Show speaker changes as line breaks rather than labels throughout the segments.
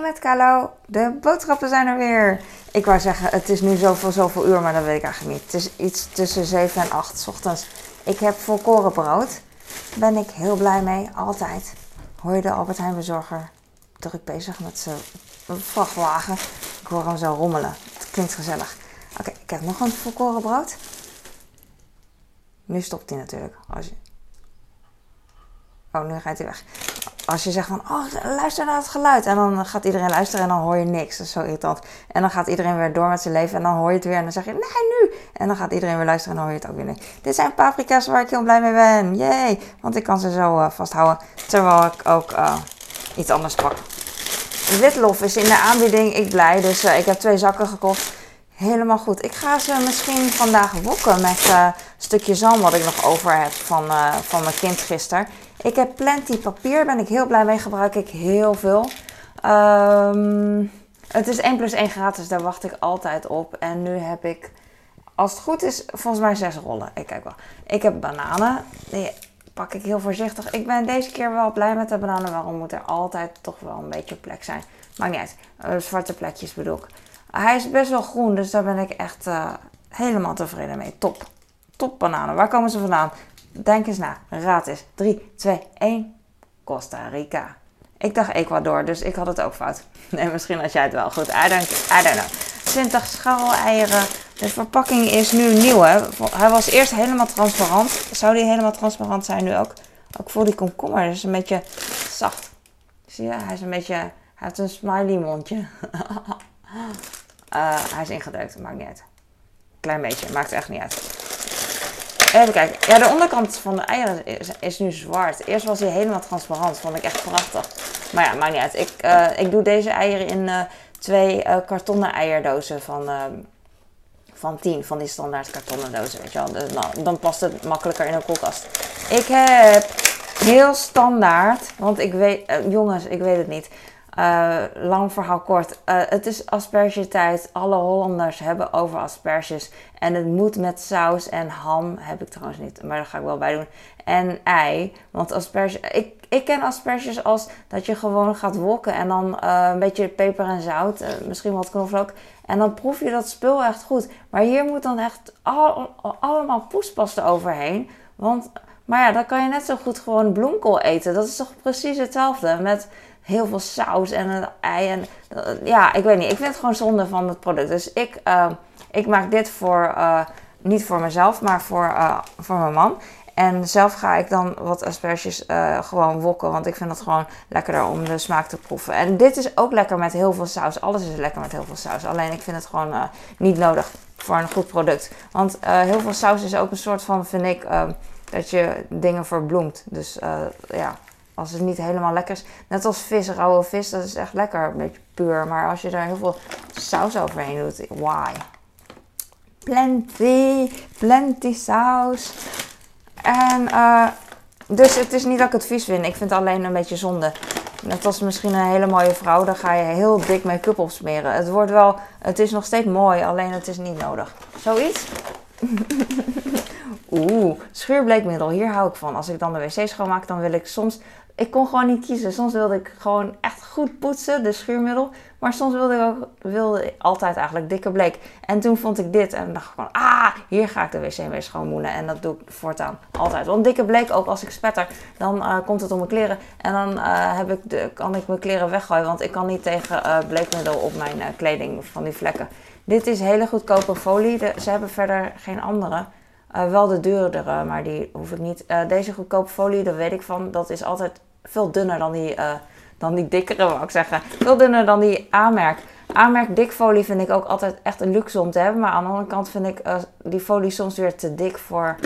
Met Kalo, de boodschappen zijn er weer. Ik wou zeggen, het is nu zoveel, zoveel uur, maar dat weet ik eigenlijk niet. Het is iets tussen 7 en 8 s ochtends. Ik heb volkoren brood. Ben ik heel blij mee, altijd. Hoor je de Albert Heijn bezorger druk bezig met zijn vrachtwagen. Ik hoor hem zo rommelen. Het klinkt gezellig. Oké, ik heb nog een volkoren brood. Nu stopt hij natuurlijk. Als. Oh, nu gaat hij weg als je zegt van, oh, luister naar het geluid. En dan gaat iedereen luisteren en dan hoor je niks. Dat is zo irritant. En dan gaat iedereen weer door met zijn leven en dan hoor je het weer. En dan zeg je, nee, nu. En dan gaat iedereen weer luisteren en dan hoor je het ook weer niet. Dit zijn paprika's waar ik heel blij mee ben. Yay. Want ik kan ze zo uh, vasthouden. Terwijl ik ook uh, iets anders pak. Witlof is in de aanbieding. Ik blij. Dus uh, ik heb twee zakken gekocht. Helemaal goed. Ik ga ze misschien vandaag wokken met een stukje zalm wat ik nog over heb van, van mijn kind gisteren. Ik heb Plenty papier, ben ik heel blij mee, gebruik ik heel veel. Um, het is 1 plus 1 gratis, daar wacht ik altijd op. En nu heb ik, als het goed is, volgens mij 6 rollen. Ik kijk wel. Ik heb bananen, die pak ik heel voorzichtig. Ik ben deze keer wel blij met de bananen. Waarom moet er altijd toch wel een beetje plek zijn? Maakt niet uit. Uh, zwarte plekjes bedoel ik. Hij is best wel groen, dus daar ben ik echt uh, helemaal tevreden mee. Top. Top bananen. Waar komen ze vandaan? Denk eens na. Raad eens. 3, 2, 1. Costa Rica. Ik dacht Ecuador, dus ik had het ook fout. Nee, misschien had jij het wel goed. I don't, I don't know. 20 scharrel-eieren. De verpakking is nu nieuw, hè. Hij was eerst helemaal transparant. Zou die helemaal transparant zijn nu ook? Ook voor die komkommer. Dus een beetje zacht. Zie je? Hij is een beetje... Hij heeft een smiley mondje. uh, hij is ingedrukt. Maakt niet uit. Klein beetje. Maakt echt niet uit. Even kijken. Ja, de onderkant van de eieren is, nu zwart. Eerst was hij helemaal transparant. Vond ik echt prachtig. Maar ja, maakt niet uit. Ik, uh, ik doe deze eieren in uh, twee uh, kartonnen eierdozen van, van 10. Van die standaard kartonnen dozen, weet je wel. Nou, dan past het makkelijker in een koelkast. Ik heb heel standaard, want ik weet, jongens, ik weet het niet. Uh, lang verhaal kort. Uh, het is aspergetijd. Alle Hollanders hebben over asperges. En het moet met saus en ham. Heb ik trouwens niet, maar daar ga ik wel bij doen. En ei. Want asperges. Ik, ik ken asperges als dat je gewoon gaat wokken. En dan uh, een beetje peper en zout. misschien wat knoflook. En dan proef je dat spul echt goed. Maar hier moet dan echt al, allemaal poespasten overheen. Want, maar ja, dan kan je net zo goed gewoon bloemkool eten. Dat is toch precies hetzelfde. Met heel veel saus en een ei. En, ja, ik weet niet. Ik vind het gewoon zonde van het product. Dus ik, uh, ik maak dit voor, uh, niet voor mezelf, maar voor, uh, voor mijn man. En zelf ga ik dan wat asperges gewoon wokken. Want ik vind het gewoon lekkerder om de smaak te proeven. En dit is ook lekker met heel veel saus. Alles is lekker met heel veel saus. Alleen ik vind het gewoon niet nodig voor een goed product. Want heel veel saus is ook een soort van, vind ik, dat je dingen verbloemt. Dus ja, als het niet helemaal lekker is. Net als vis, rauwe vis, dat is echt lekker. Een beetje puur. Maar als je daar heel veel saus overheen doet, why? Plenty, plenty saus. En uh, dus het is niet dat ik het vies vind. Ik vind het alleen een beetje zonde. Net als misschien een hele mooie vrouw, dan ga je heel dik make-up opsmeren. Het wordt wel, het is nog steeds mooi, alleen het is niet nodig. Zoiets? Oeh, schuurbleekmiddel, hier hou ik van. Als ik dan de wc schoonmaak, dan wil ik soms ik kon gewoon niet kiezen. Soms wilde ik gewoon echt goed poetsen, de schuurmiddel. Maar soms wilde ik ook wilde altijd eigenlijk dikke bleek. En toen vond ik dit en dacht ik gewoon, ah, hier ga ik de wc mee schoonmoenen. En dat doe ik voortaan altijd. Want dikke bleek ook, als ik spetter, dan uh, komt het op mijn kleren. En dan uh, heb ik de, kan ik mijn kleren weggooien. Want ik kan niet tegen uh, bleekmiddel op mijn kleding van die vlekken. Dit is hele goedkope folie. Ze hebben verder geen andere. Wel de duurdere, maar die hoef ik niet. Deze goedkope folie, daar weet ik van, dat is altijd veel dunner dan die, uh, dan die dikkere, wou ik zeggen. Veel dunner dan die aanmerk. Aanmerk dikfolie vind ik ook altijd echt een luxe om te hebben. Maar aan de andere kant vind ik die folie soms weer te dik voor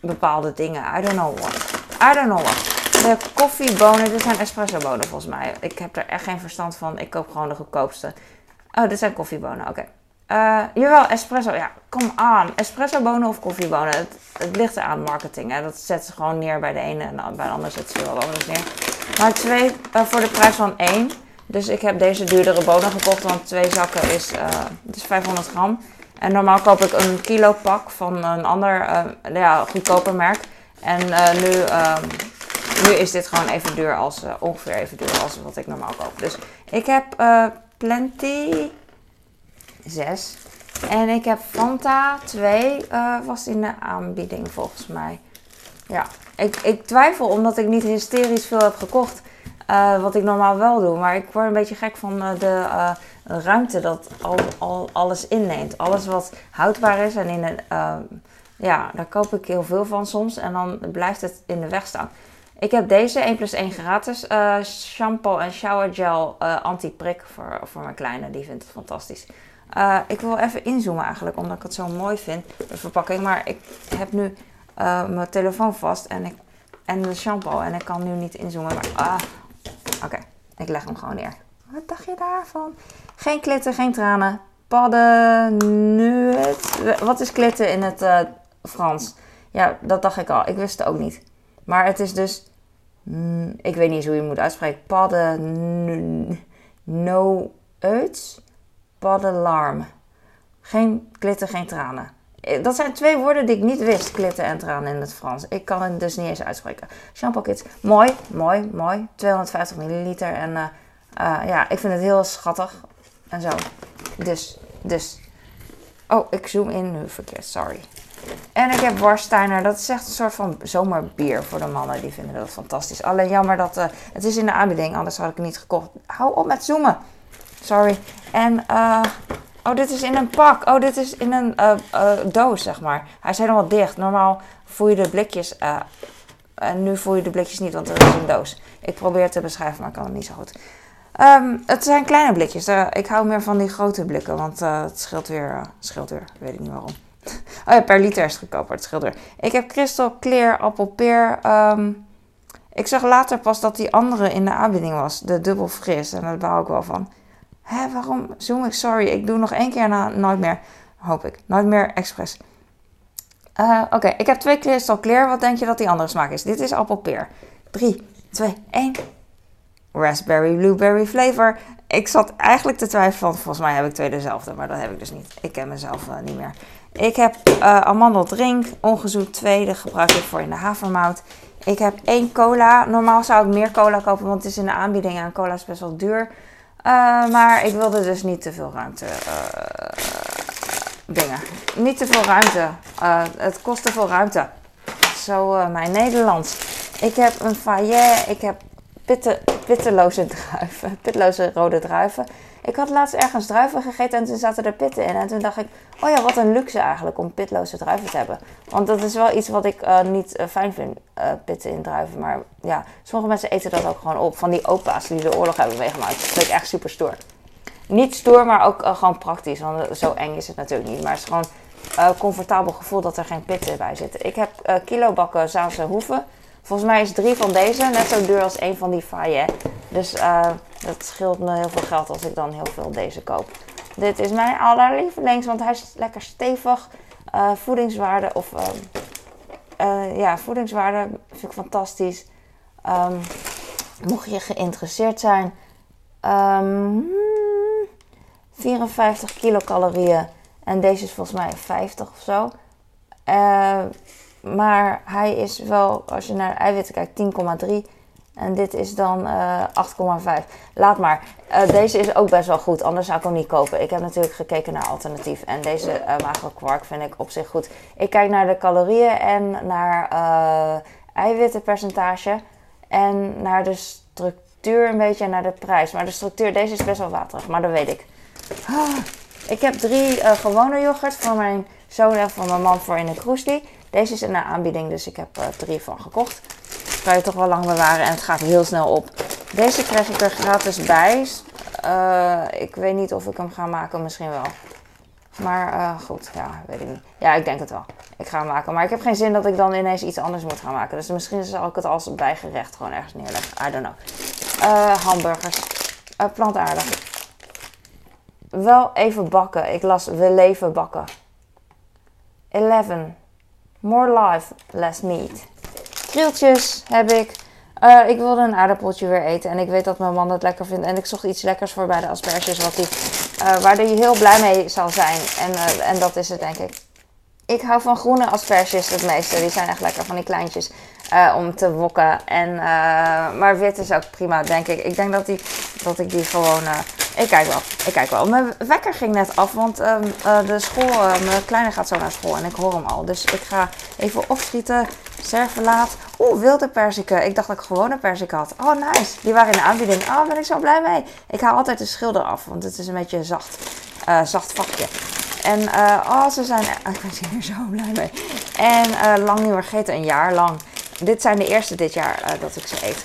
bepaalde dingen. I don't know what. I don't know what. De koffiebonen, dit zijn espresso bonen volgens mij. Ik heb er echt geen verstand van. Ik koop gewoon de goedkoopste. Oh, dit zijn koffiebonen, oké. Uh, jawel, espresso. Ja, kom aan. Espresso bonen of koffiebonen. Het, het ligt aan marketing. Hè. Dat zetten ze gewoon neer bij de ene en bij de andere zetten ze wel bonus neer. Maar twee uh, voor de prijs van één. Dus ik heb deze duurdere bonen gekocht, want twee zakken is, het is 500 gram. En normaal koop ik een kilo pak van een ander ja, goedkoper merk. En nu nu is dit gewoon even duur als, ongeveer even duur als wat ik normaal koop. Dus ik heb Plenty 6. En ik heb Fanta 2, uh, was in de aanbieding volgens mij. Ja, ik, ik twijfel omdat ik niet hysterisch veel heb gekocht. Uh, wat ik normaal wel doe. Maar ik word een beetje gek van uh, de ruimte dat al, al, alles inneemt. Alles wat houdbaar is en in een. ja, daar koop ik heel veel van soms. En dan blijft het in de weg staan. Ik heb deze 1 plus 1 gratis shampoo en shower gel anti-prik voor, voor mijn kleine. Die vindt het fantastisch. Ik wil even inzoomen eigenlijk, omdat ik het zo mooi vind, de verpakking. Maar ik heb nu mijn telefoon vast en, ik, en de shampoo. En ik kan nu niet inzoomen. Ah, Oké, ik leg hem gewoon neer. Wat dacht je daarvan? Geen klitten, geen tranen. Padden. Wat is klitten in het uh, Frans? Ja, dat dacht ik al. Ik wist het ook niet. Maar het is dus... Mm, ik weet niet hoe je moet uitspreken. Padden... No. Paddelarm. Geen klitten, geen tranen. Eh, dat zijn twee woorden die ik niet wist, klitten en tranen in het Frans. Ik kan het dus niet eens uitspreken. Shampoo kits, mooi, mooi, mooi. 250 milliliter. En uh, uh, ja, ik vind het heel schattig. En zo. Dus, dus. Oh, ik zoom in nu verkeerd, sorry. En ik heb Warsteiner, dat is echt een soort van zomerbier voor de mannen. Die vinden dat fantastisch. Alleen jammer dat het is in de aanbieding, anders had ik het niet gekocht. Hou op met zoomen. Sorry. En eh Oh, dit is in een pak. Oh, dit is in een uh, uh, doos, zeg maar. Hij is helemaal dicht. Normaal voel je de blikjes. En nu voel je de blikjes niet, want er is een doos. Ik probeer het te beschrijven, maar ik kan het niet zo goed. Um, het zijn kleine blikjes. ik hou meer van die grote blikken, want het scheelt weer, scheelt weer. Weet ik niet waarom. oh ja, per liter is het goedkoper. Het scheelt weer. Ik heb Crystal Clear appelpeer. Um, ik zag later pas dat die andere in de aanbieding was. De dubbel fris. En daar baal ik wel van. Hé, waarom zoom ik? Sorry, ik doe nog één keer na nooit meer. Hoop ik. Nooit meer expres. Uh, Oké, ik heb twee Crystal Clear. Wat denk je dat die andere smaak is? Dit is appelpeer. 3, 2, 1. Raspberry Blueberry flavor. Ik zat eigenlijk te twijfelen, volgens mij heb ik twee dezelfde. Maar dat heb ik dus niet. Ik ken mezelf uh, niet meer. Ik heb uh, amandeldrink, ongezoet tweede, gebruik ik voor in de havermout. Ik heb één cola. Normaal zou ik meer cola kopen, want het is in de aanbieding en cola is best wel duur. Uh, maar ik wilde dus niet te veel ruimte uh, dingen. Niet te veel ruimte. Uh, het kost te veel ruimte. Zo mijn Nederlands. Ik heb een faillet. Ik heb pitte, pitteloze druiven. Pitloze rode druiven. Ik had laatst ergens druiven gegeten en toen zaten er pitten in. En toen dacht ik, oh ja, wat een luxe eigenlijk om pitloze druiven te hebben. Want dat is wel iets wat ik uh, niet uh, fijn vind, uh, pitten in druiven. Maar ja, sommige mensen eten dat ook gewoon op. Van die opa's die de oorlog hebben meegemaakt. Dat vind ik echt super stoer. Niet stoer, maar ook gewoon praktisch. Want zo eng is het natuurlijk niet. Maar het is gewoon comfortabel gevoel dat er geen pitten bij zitten. Ik heb kilobakken Zaanse hoeven. Volgens mij is drie van deze net zo duur als één van die faillet. Dus uh, dat scheelt me heel veel geld als ik dan heel veel deze koop. Dit is mijn allerlievelings, want hij is lekker stevig. Uh, voedingswaarde of uh, ja, voedingswaarde vind ik fantastisch. Um, mocht je geïnteresseerd zijn, um, 54 kilocalorieën en deze is volgens mij 50 of zo. Maar hij is wel, als je naar eiwitten kijkt, 10,3 en dit is dan uh, eh, 8,5. Laat maar. Uh, deze is ook best wel goed, anders zou ik hem niet kopen. Ik heb natuurlijk gekeken naar alternatief. En deze uh, magere kwark vind ik op zich goed. Ik kijk naar de calorieën en naar eiwittenpercentage. En naar de structuur een beetje en naar de prijs. Maar de structuur, deze is best wel waterig, maar dat weet ik. Ah, ik heb drie gewone yoghurt voor mijn zoon en voor mijn man voor in de kroesli. Deze is in de aanbieding, dus ik heb drie van gekocht kan je toch wel lang bewaren en het gaat heel snel op. Deze krijg ik er gratis bij. Uh, ik weet niet of ik hem ga maken, misschien wel. Maar uh, goed, ja, weet ik niet. Ja, ik denk het wel. Ik ga hem maken. Maar ik heb geen zin dat ik dan ineens iets anders moet gaan maken. Dus misschien zal ik het als bijgerecht gewoon ergens neerleggen. I don't know. Uh, hamburgers. plantaardig. Wel even bakken. Ik las we leven bakken. 11. More life, less meat. Krieltjes heb ik. Uh, ik wilde een aardappeltje weer eten. En ik weet dat mijn man het lekker vindt. En ik zocht iets lekkers voor bij de asperges. Wat die, uh, waar hij heel blij mee zal zijn. En, uh, en dat is het denk ik. Ik hou van groene asperges het meeste. Die zijn echt lekker, van die kleintjes. eh, om te wokken. En, eh, maar wit is ook prima, denk ik. Ik denk dat, die, dat ik die gewoon... eh, ik kijk wel, ik kijk wel. Mijn wekker ging net af, want ehm, eh, de school... mijn kleine gaat zo naar school en ik hoor hem al. Dus ik ga even opschieten. Serverlaat. Oeh, wilde perziken. Ik dacht dat ik gewone perziken had. Oh, nice. Die waren in de aanbieding. Oh, ben ik zo blij mee. Ik haal altijd de schilder af, want het is een beetje zacht. eh, zacht vakje. En eh, oh, ze zijn. Ik ben hier zo blij mee. En eh, lang niet meer gegeten, een jaar lang. Dit zijn de eerste dit jaar eh, dat ik ze eet.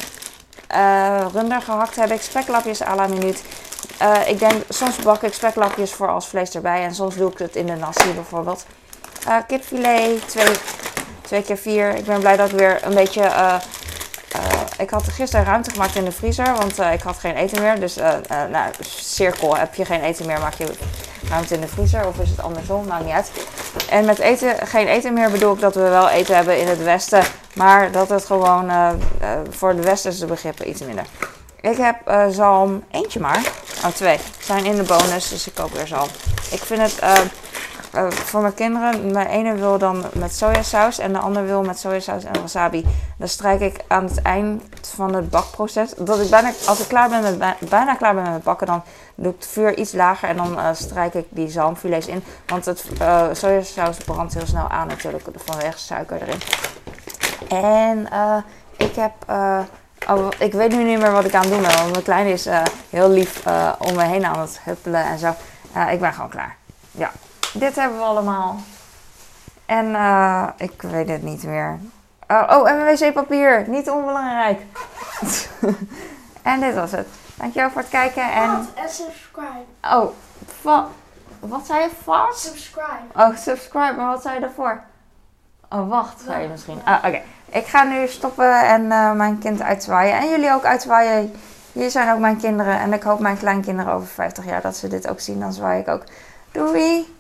Runder gehakt heb ik, speklapjes à la minuut. Ik denk, soms bak ik speklapjes voor als vlees erbij. En soms doe ik het in de nasi bijvoorbeeld. Kipfilet, twee, keer vier. Ik ben blij dat ik weer een beetje... ik had gisteren ruimte gemaakt in de vriezer, want ik had geen eten meer. Dus, eh, nou, cirkel, heb je geen eten meer, maak je ruimte in de vriezer. Of is het andersom, maakt niet uit. En met eten, geen eten meer bedoel ik dat we wel eten hebben in het westen. Maar dat het gewoon eh, eh, voor de westerse begrippen iets minder. Ik heb eh, zalm, eentje maar. Oh, twee. Zijn in de bonus, dus ik koop weer zalm. Ik vind het eh, voor mijn kinderen, mijn ene wil dan met sojasaus en de ander wil met sojasaus en wasabi. Dan strijk ik aan het eind van het bakproces, dat ik bijna, als ik klaar ben met, bij- bijna klaar ben met het bakken, dan doe ik het vuur iets lager en dan eh, strijk ik die zalmfilets in. Want het eh, sojasaus brandt heel snel aan natuurlijk, vanwege suiker erin. En ik heb. ik weet nu niet meer wat ik aan het doen ben. Want mijn kleine is heel lief om me heen aan het huppelen en zo. Ik ben gewoon klaar. Ja, dit hebben we allemaal. En eh, ik weet het niet meer. Oh, oh, en wc-papier. Niet onbelangrijk. en dit was het. Dankjewel voor het kijken. En.
En subscribe.
Oh, va- wat zei je? Vast?
Subscribe.
Oh, subscribe, maar wat zei je daarvoor? Oh, wacht, zei je misschien. Ah, oké. Ik ga nu stoppen en eh, mijn kind uitzwaaien. En jullie ook uitzwaaien. Hier zijn ook mijn kinderen. En ik hoop mijn kleinkinderen over 50 jaar dat ze dit ook zien. Dan zwaai ik ook. Doei!